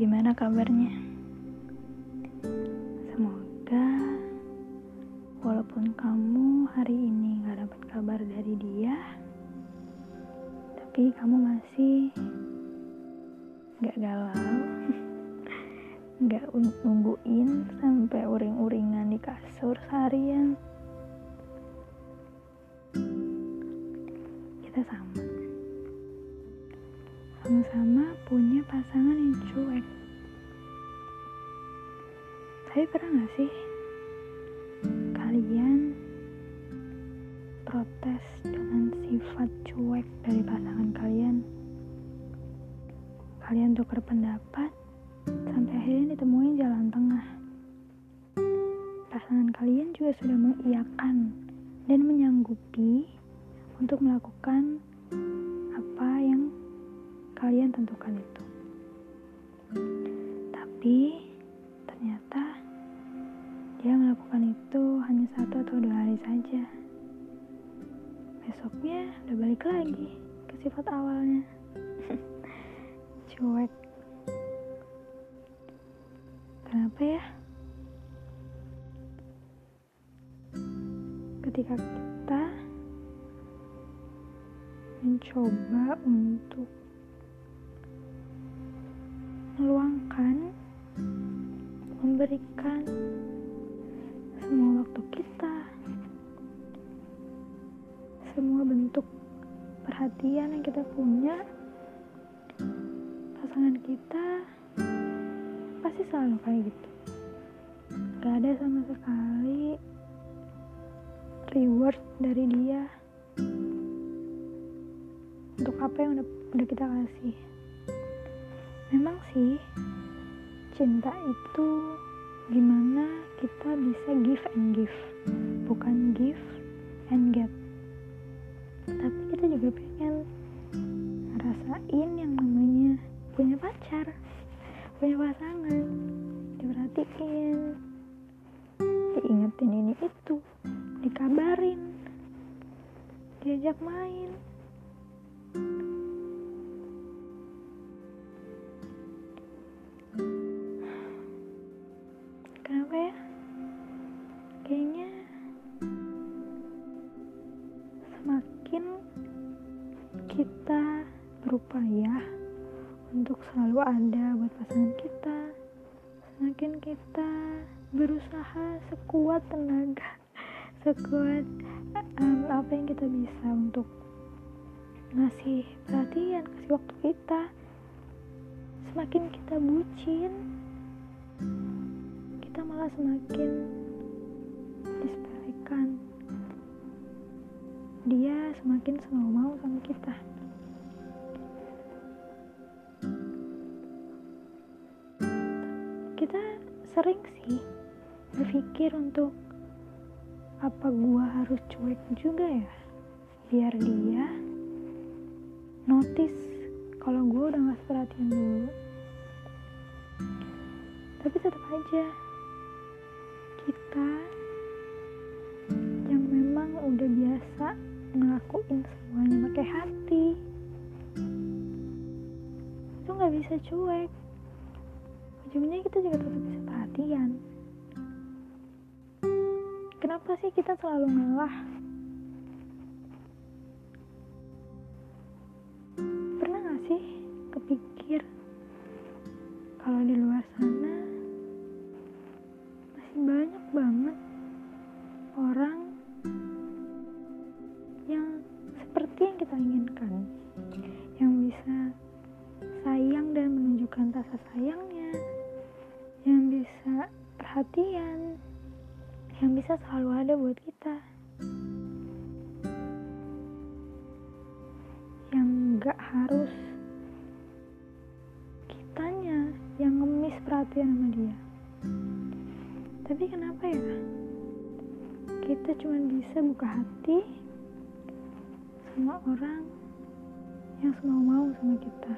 Gimana kabarnya? Semoga walaupun kamu hari ini gak dapat kabar dari dia, tapi kamu masih gak galau, gak nungguin sampai uring-uringan di kasur seharian. Kita sama. Sama-sama punya pasangan yang cuek. Tapi pernah gak sih kalian protes dengan sifat cuek dari pasangan kalian? Kalian tukar pendapat sampai akhirnya ditemuin jalan tengah. Pasangan kalian juga sudah mengiyakan dan menyanggupi untuk melakukan kalian tentukan itu. Tapi ternyata dia melakukan itu hanya satu atau dua hari saja. Besoknya udah balik lagi ke sifat awalnya. Cuek. Kenapa ya? Ketika kita mencoba untuk meluangkan, memberikan semua waktu kita, semua bentuk perhatian yang kita punya, pasangan kita pasti selalu kayak gitu. Gak ada sama sekali reward dari dia untuk apa yang udah, udah kita kasih. Memang sih, cinta itu gimana kita bisa give and give, bukan give and get. Tapi kita juga pengen ngerasain yang namanya punya pacar, punya pasangan, diperhatiin, diingetin ini itu, dikabarin, diajak main. Kenapa ya? Kayaknya semakin kita berupaya untuk selalu ada buat pasangan kita, semakin kita berusaha sekuat tenaga, sekuat um, apa yang kita bisa untuk ngasih perhatian, kasih waktu kita. Semakin kita bucin, kita malah semakin disepelekan. Dia semakin selalu mau sama kita. Kita sering sih berpikir untuk apa gua harus cuek juga ya biar dia notice kalau gue udah ngasih perhatian dulu tapi tetap aja kita yang memang udah biasa ngelakuin semuanya pakai hati. Itu nggak bisa cuek. Ujungnya kita juga tetap bisa perhatian. Kenapa sih kita selalu ngalah? Pernah gak sih kepikir kalau di luar sana menunjukkan rasa sayangnya. Yang bisa perhatian. Yang bisa selalu ada buat kita. Yang gak harus kitanya yang ngemis perhatian sama dia. Tapi kenapa ya? Kita cuma bisa buka hati sama orang yang semau mau sama kita